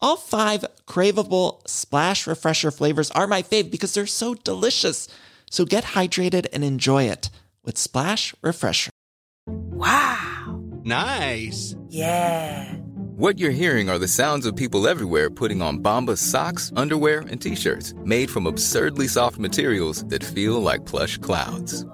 All five craveable Splash Refresher flavors are my fave because they're so delicious. So get hydrated and enjoy it with Splash Refresher. Wow. Nice. Yeah. What you're hearing are the sounds of people everywhere putting on Bombas socks, underwear, and t-shirts made from absurdly soft materials that feel like plush clouds.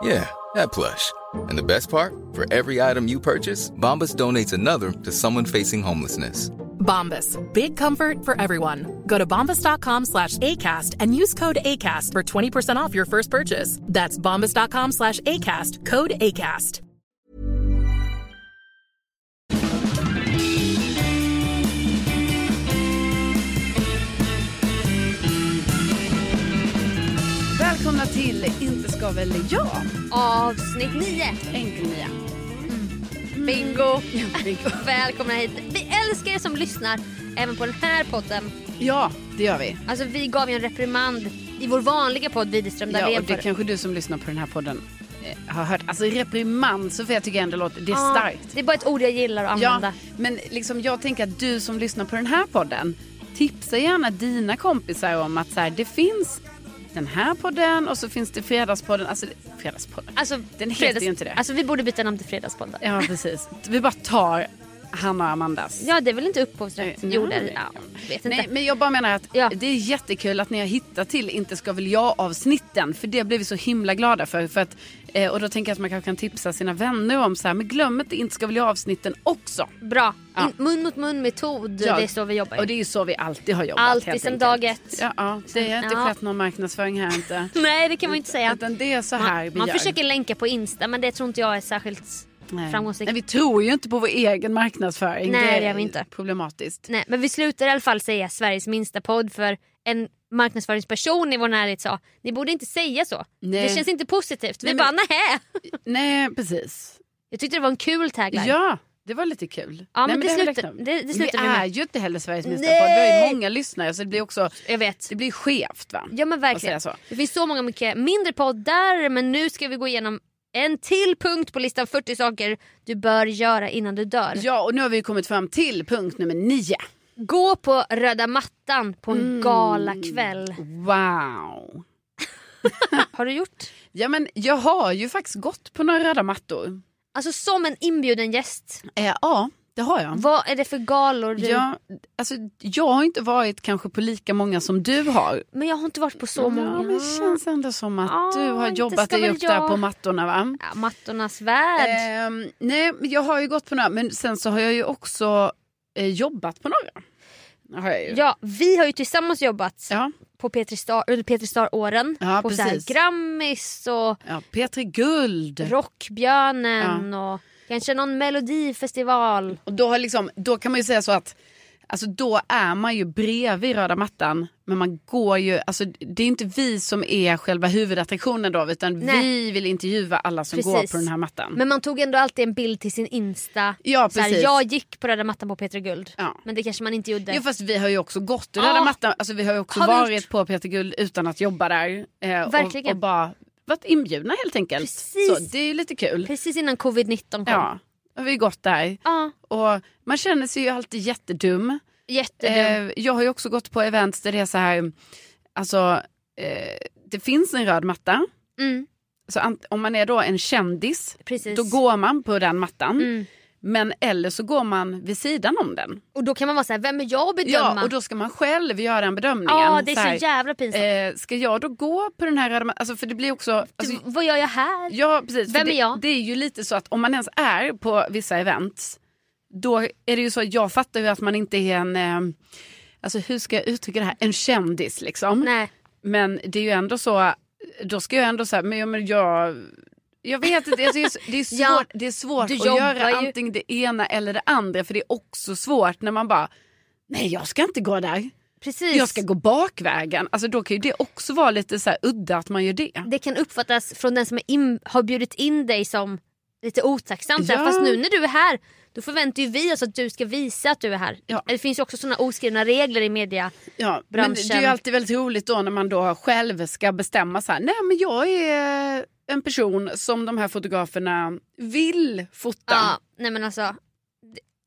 Yeah, that plush. And the best part? For every item you purchase, Bombas donates another to someone facing homelessness. Bombas. Big comfort for everyone. Go to bombas.com slash ACAST and use code ACAST for 20% off your first purchase. That's bombas.com slash ACAST. Code ACAST. Välkomna till Inte ska väl jag? Avsnitt 9. Enkel nia. Bingo. Bingo. Välkomna hit. Älskar er som lyssnar även på den här podden. Ja, det gör vi. Alltså vi gav ju en reprimand i vår vanliga podd Widerström Ja, Dahlén och det för- kanske du som lyssnar på den här podden eh, har hört. Alltså reprimand, Sofia tycker jag ändå låter, det är Ja, starkt. Det är bara ett ord jag gillar att Ja, använda. men liksom jag tänker att du som lyssnar på den här podden, tipsa gärna dina kompisar om att så här, det finns den här podden och så finns det Fredagspodden. Alltså Fredagspodden. Alltså, Den heter ju inte det. Alltså vi borde byta namn till Fredagspodden. Ja precis. Vi bara tar Hanna och Amandas. Ja det är väl inte upphovsrätt? Jo det ja, vet inte. Nej, men jag bara menar att Ja. det är jättekul att ni har hittat till Inte ska väl jag avsnitten. För det blev vi så himla glada för. för att, eh, och då tänker jag att man kanske kan tipsa sina vänner om så här, men glöm inte Inte ska väl jag avsnitten också. Bra. Ja. In, mun mot mun metod. Ja, Det är så vi jobbar. Och det är ju så vi alltid har jobbat. Alltid enkelt. dag ett. Ja, ja, det har inte Ja. skett någon marknadsföring här inte. Nej det kan man inte säga. Utan det är så här Man, vi man gör. försöker länka på Insta men det tror inte jag är särskilt Nej. framgångsrikt. Nej, vi tror ju inte på vår egen marknadsföring. Nej, det gör vi inte. problematiskt. Nej, men vi slutar i alla fall säga Sveriges minsta podd för en marknadsföringsperson i vår närhet sa ni borde inte säga så. Nej. Det känns inte positivt. Nej, vi men- bara nähä. Nej, precis. Jag tyckte det var en kul tagline. Ja, det var lite kul. Ja, Nej, men det slutar- det- det slutar vi är med. ju inte heller Sveriges minsta Nej! podd. Vi har ju många lyssnare så det blir också Jag vet. det blir skevt va? Ja men verkligen. Det finns så många mycket mindre poddar men nu ska vi gå igenom en till punkt på listan 40 saker du bör göra innan du dör. Ja, och nu har vi kommit fram till punkt nummer nio. Gå på röda mattan på en Mm. galakväll. Wow. Har du gjort? Ja, men jag har ju faktiskt gått på några röda mattor. Alltså som en inbjuden gäst. Eh, ja, det har jag. Vad är det för galor du... Ja, alltså, jag har inte varit kanske på lika många som du har. Men jag har inte varit på så många. Ja, men det känns ändå som att Ja, du har jobbat dig upp där jag- på mattorna va? Ja, mattornas värld. Ehm, nej, jag har ju gått på några, men sen så har jag ju också eh, jobbat på några. Ja, vi har ju tillsammans jobbat Ja. på Petri Star, under Petri Star-åren. Ja, på så här precis. Grammis och ja, P3 Guld. Rockbjörnen och kanske någon melodifestival. Och då, har liksom, då kan man ju säga så att alltså då är man ju bredvid röda mattan. Men man går ju, alltså det är inte vi som är själva huvudattraktionen då. Utan Nej. vi vill intervjua alla som Precis. går på den här mattan. Men man tog ändå alltid en bild till sin Insta. Ja, precis. jag gick på röda mattan på Petri Guld. Ja. Men det kanske man inte gjorde. Jo fast vi har ju också gått Ja. röda mattan. Alltså vi har ju också Har varit gjort? på Peter Guld utan att jobba där. Eh, och, Verkligen. och bara varit inbjudna helt enkelt. Precis. Så det är ju lite kul. Precis innan covid-19 kom. Ja, har vi gått där. Ja, Och man känner sig ju alltid jättedum. jättedum. Eh, jag har ju också gått på events där det är så här, alltså eh, det finns en röd matta. Mm, Så om man är då en kändis, precis. då går man på den mattan. Mm. Men eller så går man vid sidan om den. Och då kan man vara så här, vem är jag att bedöma? Ja, och då ska man själv göra den bedömningen. Ja, det är så här, jävla pinsamt. Eh, ska jag då gå på den här röda? Alltså för det blir också... Alltså, Du, vad gör jag här? ja, precis. Vem är det, jag? Det är ju lite så att om man ens är på vissa events, då är det ju så, jag fattar ju att man inte är en, eh, alltså hur ska jag uttrycka det här, en kändis liksom. Nej. Men det är ju ändå så, då ska jag ändå säga, men, ja, men jag, jag vet inte, alltså, det är, det är svårt, Ja, det är svårt att göra ju- antingen det ena eller det andra för det är också svårt när man bara, nej jag ska inte gå där. Precis. Jag ska gå bakvägen. Alltså då kan ju det också vara lite så udda att man gör det. Det kan uppfattas från den som in, har bjudit in dig som lite otacksamt. Ja. Fast nu när du är här då förväntar ju vi oss att du ska visa att du är här. Ja. Det finns ju också såna oskrivna regler i media. Ja, men det är ju alltid väldigt roligt då när man då själv ska bestämma så här, nej men jag är en person som de här fotograferna vill fota. Ja, nej men alltså.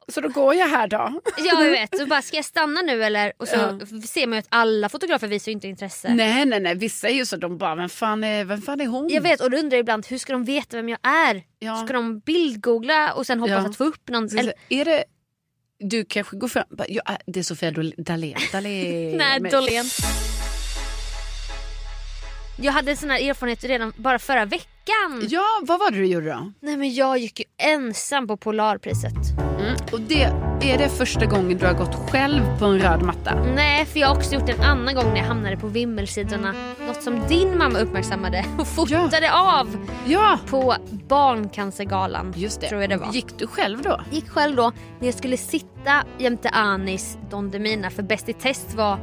Så då går jag här då. Ja jag vet, så bara ska jag stanna nu eller? Och så Ja. ser man ju att alla fotografer visar ju inte intresse. nej nej nej, vissa är ju så de bara, vem fan är, vem fan är hon? Jag vet och då undrar jag ibland hur ska de veta vem jag är? Ja. Ska de bildgoogla och sen hoppas Ja. att få upp någon? Eller, är det, du kanske går fram, ja, det är Sofia Dalén. Dalén. nej, Dolén. Jag hade sån här erfarenhet redan bara förra veckan. Ja, vad var det du gjorde då? Nej men jag gick ju ensam på Polarpriset. Mm. Och det, är det första gången du har gått själv på en röd matta? Nej för jag har också gjort en annan gång när jag hamnade på vimmelsidorna. Något som din mamma uppmärksammade och fotade av Ja, på Barncancergalan. just det. Tror jag det var. Gick du själv då? Gick själv då när jag skulle sitta jämte Anis Don Demina för Bäst i test var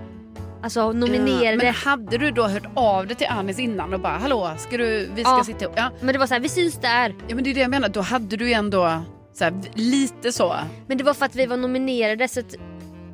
alltså nominerade. men hade du då hört av dig till Anis innan och bara hallå, ska du, vi ska Ja. sitta ihop? Ja. Men det var så här, vi syns där. ja men det är det jag menar, då hade du ju ändå så här, lite så. Men det var för att vi var nominerade så att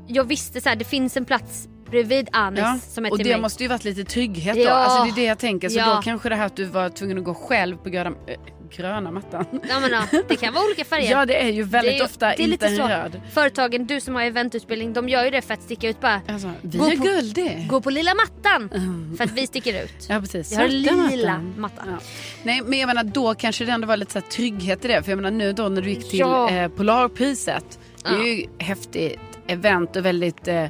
jag visste så här, det finns en plats bredvid Anis Ja. som är Och till det mig. måste ju varit lite trygghet då. Ja. Alltså det är det jag tänker. Så Ja. då kanske det här att du var tvungen att gå själv på gröna, äh, gröna mattan. Ja, men, ja, det kan vara olika färger. Ja det är ju väldigt Det är- ofta det är inte lite en röd. Företagen, du som har eventutbildning, de gör ju det för att sticka ut bara. Alltså, vi Gå är på- guldiga. Gå på lilla mattan för att vi sticker ut. Ja precis. Jag har lila mattan. matta. Ja. Nej men jag menar då kanske det ändå var lite så här trygghet i det. För jag menar nu då när du gick till Ja. eh, Polarpriset. Det är ju häftigt event och väldigt eh,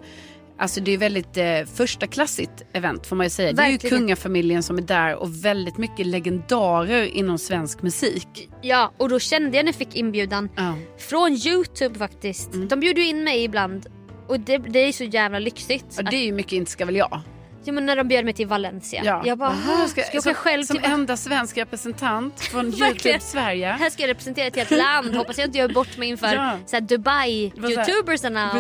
Alltså det är väldigt eh, första klassigt event får man ju säga. Det är ju Verkligen. kungafamiljen som är där och väldigt mycket legendarer inom svensk musik. Ja, och då kände jag när jag fick inbjudan Ja. från Youtube faktiskt. Mm. De bjuder ju in mig ibland. Och det, det är så jävla lyxigt. Och det är ju mycket Inte ska väl jag. Ja, men när de bjöd mig till Valencia. Ja. Jag bara, Aha, "Ah, ska, jag åka som, själv som till enda svensk representant från Verkligen. Youtube Sverige. Här ska jag representera ett helt land. Hoppas jag inte gör bort mig inför Ja. Dubai-youtubersarna.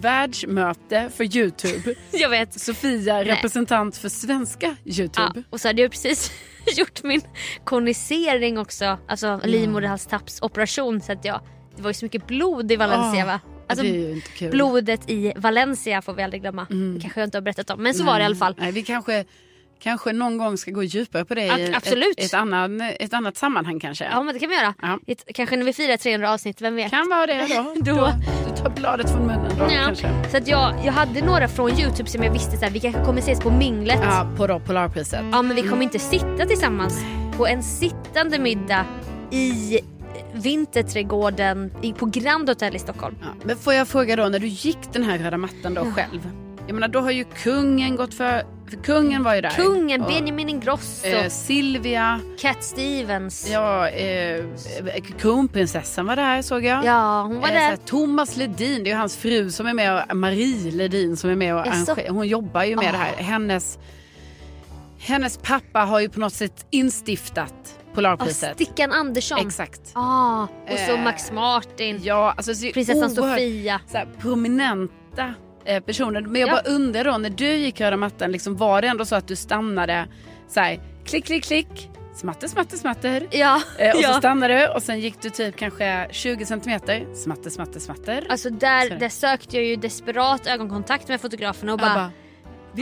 Världsmöte för Youtube. Jag vet. Sofia, representant för svenska Ja, Youtube. och så hade jag precis gjort min konisering också. Alltså livmoderhalstappsoperation. Så att jag, det var ju så mycket blod i Valencia Ah, va? Alltså, det är ju inte kul. blodet i Valencia får vi aldrig glömma. Det kanske jag inte har berättat om. Men så var det i alla fall. Nej, vi kanske, kanske någon gång ska gå djupare på det Ja, i absolut. Ett, ett, annan, ett annat sammanhang kanske. Ja men det kan vi göra. Ja. Ett, kanske när vi firar 300 avsnitt, vem vet? Kan vara det då. Då- då. Du tar bladet från munnen då Ja. kanske. Så att jag, jag hade några från Youtube som jag visste så här, vi kanske kommer ses på minglet. Ja, på då Polarpriset. Ja men vi kommer inte sitta tillsammans på en sittande middag i Vinterträdgården på Grand Hotel i Stockholm. Ja. Men får jag fråga då, när du gick den här röda mattan då själv. Jag menar då har ju kungen gått för, för kungen var ju där. Kungen, Och, Benjamin Ingrosso, eh, Silvia, Cat Stevens. ja, eh, kronprinsessan var där såg jag. Ja, hon var Eh, där. Thomas Ledin, det är ju hans fru som är med och Marie Ledin som är med och Jaså? arrangerar. Hon jobbar ju med Ah. det här. Hennes, hennes pappa har ju på något sätt instiftat Polarpriset. Stickan Andersson. Exakt. Ah, och så Eh, Max Martin, Ja, alltså prinsessan oerhört Sofia. Så här, prominenta eh, personer. Men jag Ja. bara undrar då, när du gick röda mattan, liksom, var det ändå så att du stannade så här, klick, klick, klick, smatter, smatter, smatter. Ja, Eh, och så ja. stannade du och sen gick du typ kanske 20 centimeter, smatter, smatter, smatter. Alltså Så där, där sökte jag ju desperat ögonkontakt med fotograferna och bara,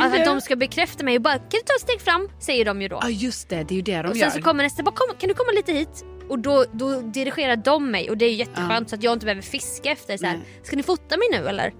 alltså, att de ska bekräfta mig och bara kan du ta ett steg fram? Säger de ju då. Ja just det, det är ju det de och gör. sen så kommer nästa, bara, kom, kan du komma lite hit? Och då, då dirigerar de mig och det är ju jätteskönt så att jag inte behöver fiska efter så här, ska ni fota mig nu eller?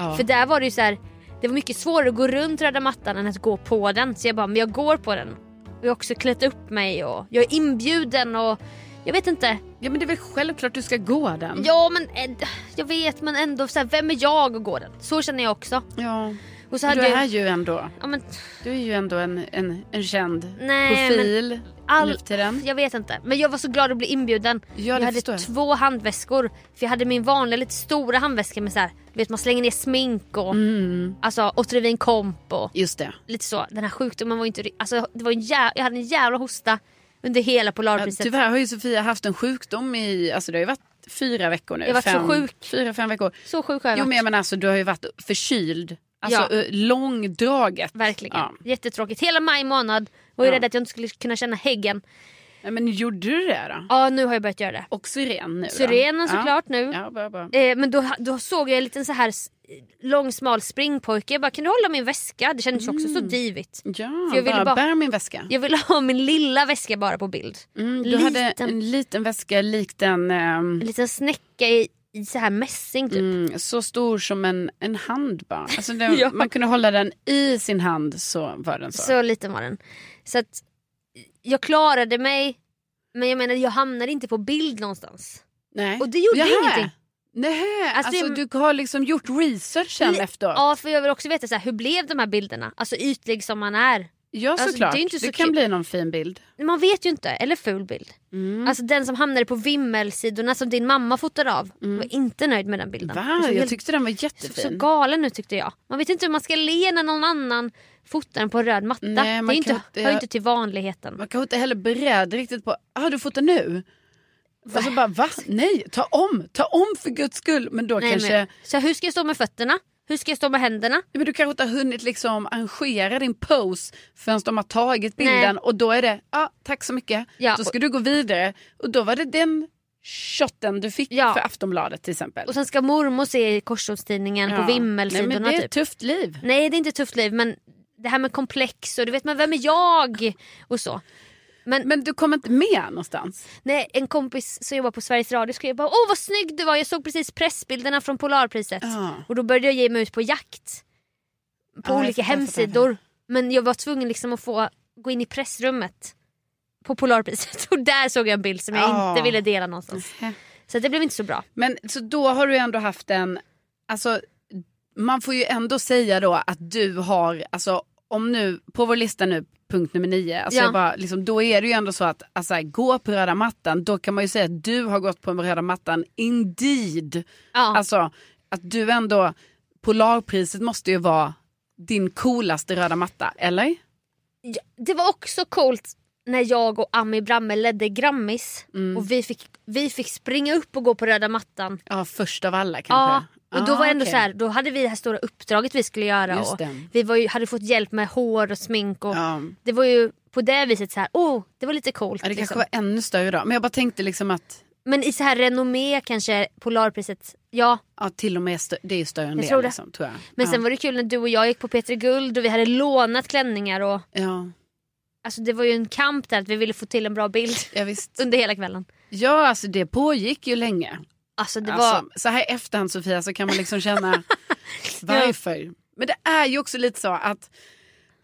Ja. För där var det ju så här, det var mycket svårare att gå runt röda mattan än att gå på den. Så jag bara, men jag går på den. Och jag har också klätt upp mig och jag är inbjuden och jag vet inte. Ja men det är väl självklart du ska gå den. Ja men eh, jag vet men ändå så här, vem är jag att gå den? Så känner jag också. Ja. Och så Du hade är jag, ju ändå, ja, men, du är ju ändå en, en, en känd Nej, profil all- jag vet inte. Men jag var så glad att bli inbjuden. Ja, jag hade jag. två handväskor. För jag hade min vanliga lite stora handväska med så här, vet man slänger ner smink och Mm. alltså Otrivin komp och Just det. lite så. Den här sjukdomen var inte, ri- alltså det var en jä- jag hade en jävla hosta under hela Ja, polarpriset. tyvärr har ju Sofia haft en sjukdom i, alltså det har ju varit fyra veckor nu. Jag har varit så fem, sjuk. Fyra, fem veckor. så sjuk har jag Jo varit. men jag menar alltså du har ju varit förkyld. Alltså Ja. eh, långdraget. Verkligen. Ja. Jättetråkigt. Hela maj månad var ju Ja. rädd att jag inte skulle kunna känna häggen. Nej, men gjorde du det då? Ja nu har jag börjat göra det. Och syren nu då? Syrenen såklart nu. Ja, bra, bra. Eh, men då, då såg jag en liten så här lång smal springpojke. Jag bara kan du hålla min väska? Det kändes ju också så divigt. Ja, För jag ville bara, bara- bär min väska. Jag ville ha min lilla väska bara på bild. Mm, du liten. hade en liten väska likt en... ehm, En liten snäcka i, i så här mässing typ. Mm, så stor som en, en hand bara. Alltså det, Ja. Man kunde hålla den i sin hand så var den så. Så liten var den. Så att jag klarade mig. Men jag menar jag hamnade inte på bild någonstans. Nej. Och det gjorde Jaha. ingenting. Nej, Alltså, alltså, du har liksom gjort research sen Li- efteråt. Ja för jag vill också veta så här, hur blev de här bilderna? Alltså ytlig som man är. Ja alltså, såklart. det är det, inte så kan kul. bli någon fin bild. Man vet ju inte. Eller ful bild. Mm. Alltså den som hamnade på vimmelsidorna som din mamma fotade av. var inte nöjd med den bilden. Va? Jag helt- tyckte den var så, så jättefin. galen ut tyckte jag. Man vet inte hur man ska le när någon annan fotar den på en röd matta. Nej, det inte, kan inte- hör inte till vanligheten. Man kanske inte heller beredd riktigt på, har du fått det nu? Och så bara, va? Nej, ta om, ta om för guds skull. Men då Nej, kanske, men, så hur ska jag stå med fötterna? Hur ska jag stå med händerna? Ja, men du kanske inte har hunnit liksom arrangera din pose förrän de har tagit bilden och då är det, ja tack så mycket. Ja, då ska du gå vidare och då var det den shotten du fick Ja. för Aftonbladet till exempel. Och sen ska mormor se i Korsordstidningen på Nej vimmelsidorna men det är ett typ. tufft liv. Nej det är inte ett tufft liv men det här med komplex och du vet men vem är jag? Och så. Men, Men du kom inte med någonstans. nej, en kompis som jobbar på Sveriges Radio skrev bara åh vad snygg du var jag såg precis pressbilderna från Polarpriset. Ja. Och då började jag ge mig ut på jakt. På jag olika hemsidor. Men jag var tvungen liksom att få gå in i pressrummet. På Polarpriset. Och där såg jag en bild som jag Ja. inte ville dela någonstans. Så det blev inte så bra. Men så då har du ändå haft en, alltså man får ju ändå säga då att du har, alltså om nu, på vår lista nu, punkt nummer nio, alltså Ja. jag bara, liksom, då är det ju ändå så att alltså, gå på röda mattan, då kan man ju säga att du har gått på röda mattan indeed. Ja. Alltså att du ändå, Polarpriset måste ju vara din coolaste röda matta, eller? Ja, det var också coolt när jag och Ami Bramme ledde Grammis Mm. och vi fick, vi fick springa upp och gå på röda mattan. Ja, först av alla Ja, kanske. Och då Ah, var ändå okej. så här, då hade vi det här stora uppdraget vi skulle göra. Och vi var ju, hade fått hjälp med hår och smink och Ja. det var ju på det viset så här, oh, det var lite coolt. Ja, det liksom. kanske var ännu större då. Men jag bara tänkte liksom att Men i så här renommé kanske Polarpriset, ja. ja, till och med det är större än Jag det. tror det. Liksom, tror jag. Men ja. sen var det kul när du och jag gick på Peter Guld och vi hade lånat klänningar och Ja, alltså det var ju en kamp där att vi ville få till en bra bild ja, visst. under hela kvällen. Ja, alltså det pågick ju länge. Alltså det var, Alltså, så här i efterhand Sofia så kan man liksom känna varför. Men det är ju också lite så att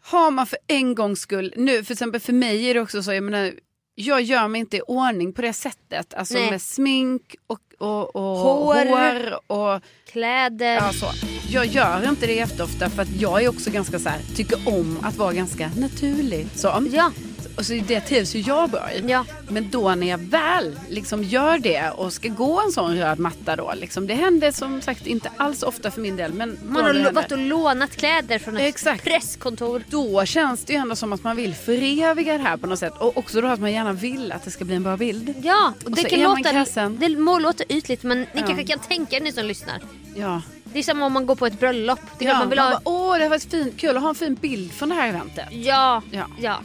har man för en gångs skull, nu för exempel för mig är det också så, jag menar, jag gör mig inte i ordning på det sättet. Alltså Nej. med smink och, och, och Hår. hår och kläder. ja, så. Jag gör inte det jätteofta för att jag är också ganska så här, tycker om att vara ganska naturlig. Så. Ja, Och så det trivs ju jag bra i. ja. Men då när jag väl liksom gör det och ska gå en sån röd matta då. Liksom, det händer som sagt inte alls ofta för min del. Men Man har varit och lånat kläder från ett Exakt. presskontor. Då känns det ju ändå som att man vill föreviga det här på något sätt. Och också då att man gärna vill att det ska bli en bra bild. Ja, och Och det kan låta, det må låta ytligt men ni Ja. kanske kan tänka er ni som lyssnar. Ja. Det är som om man går på ett bröllop. Det ja man vill man ha... bara, Åh, det har varit fint. kul att ha en fin bild från det här eventet. Ja, Ja. ja.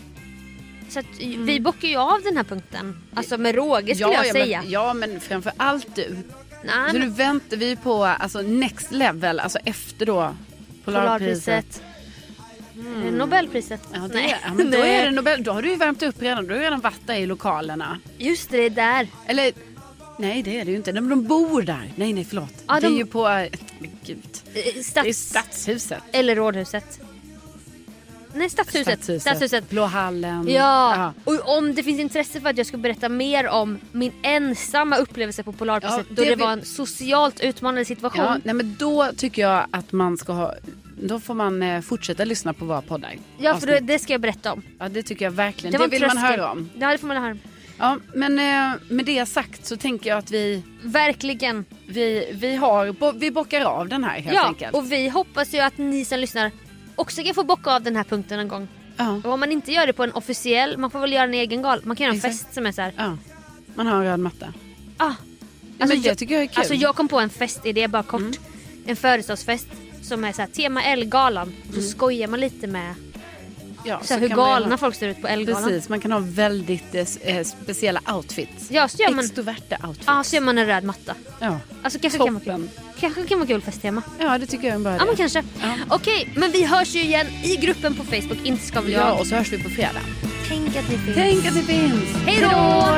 Så att vi bockar ju av den här punkten. Alltså med råge skulle ja, jag ja, säga. Men, ja, men framför allt du. Nej, Så nu väntar vi på alltså, next level, alltså efter då Polarpriset. Eh, Nobelpriset. Ja, det, Nej. ja, men då, är det Nobel, då har du ju värmt upp redan. Du har redan varit där i lokalerna. Just det, det är där. Eller nej det är det ju inte. De, de bor där. Nej nej förlåt. Ja, det är de- ju på... eh, Men gud. Eh, Det är Stats... stadshuset. Eller Rådhuset. Nej, Stadshuset. Stadshuset. Blå hallen. Ja. och om det finns intresse för att jag ska berätta mer om min ensamma upplevelse på Polarpriset Ja, då det det var en socialt utmanande situation. Ja, nej men då tycker jag att man ska ha, då får man eh, fortsätta lyssna på våra poddar. Ja, för det, Avsnitt. det ska jag berätta om. ja det tycker jag verkligen. Det, en vill man tröskel. höra om. Ja, det får man höra om. Ja, men eh, med det sagt så tänker jag att vi, Verkligen. vi, vi, har, vi bockar av den här helt ja, enkelt. och vi hoppas ju att ni som lyssnar också kan få bocka av den här punkten någon gång. ja, Och om man inte gör det på en officiell, man får väl göra en egen gal. Man kan göra en Exakt. fest som är så här. ja. Man har en röd matta. Ah, Alltså, det jag- tycker jag är kul. Alltså jag kom på en festidé bara kort. Mm. En födelsedagsfest som är så här, tema Elgalan. Och så skojar man lite med Mm. Ja, så hur galna ha- folk ser ut på Elgalan. Precis, man kan ha väldigt eh, eh, speciella outfits. Ja, så gör man, Extroverta outfits. ja, så gör man en röd matta. Ja. Alltså kanske kan vara kul. Toppen. Kanske kan vara kul festtema. Ja, det tycker jag är en bra Ja idé. men kanske. Ja. Okej, men vi hörs ju igen i gruppen på Facebook. Inte ska väl jag. Ja, och så hörs vi på fredag. Tänk att ni finns. Tänk att det finns. Hej då!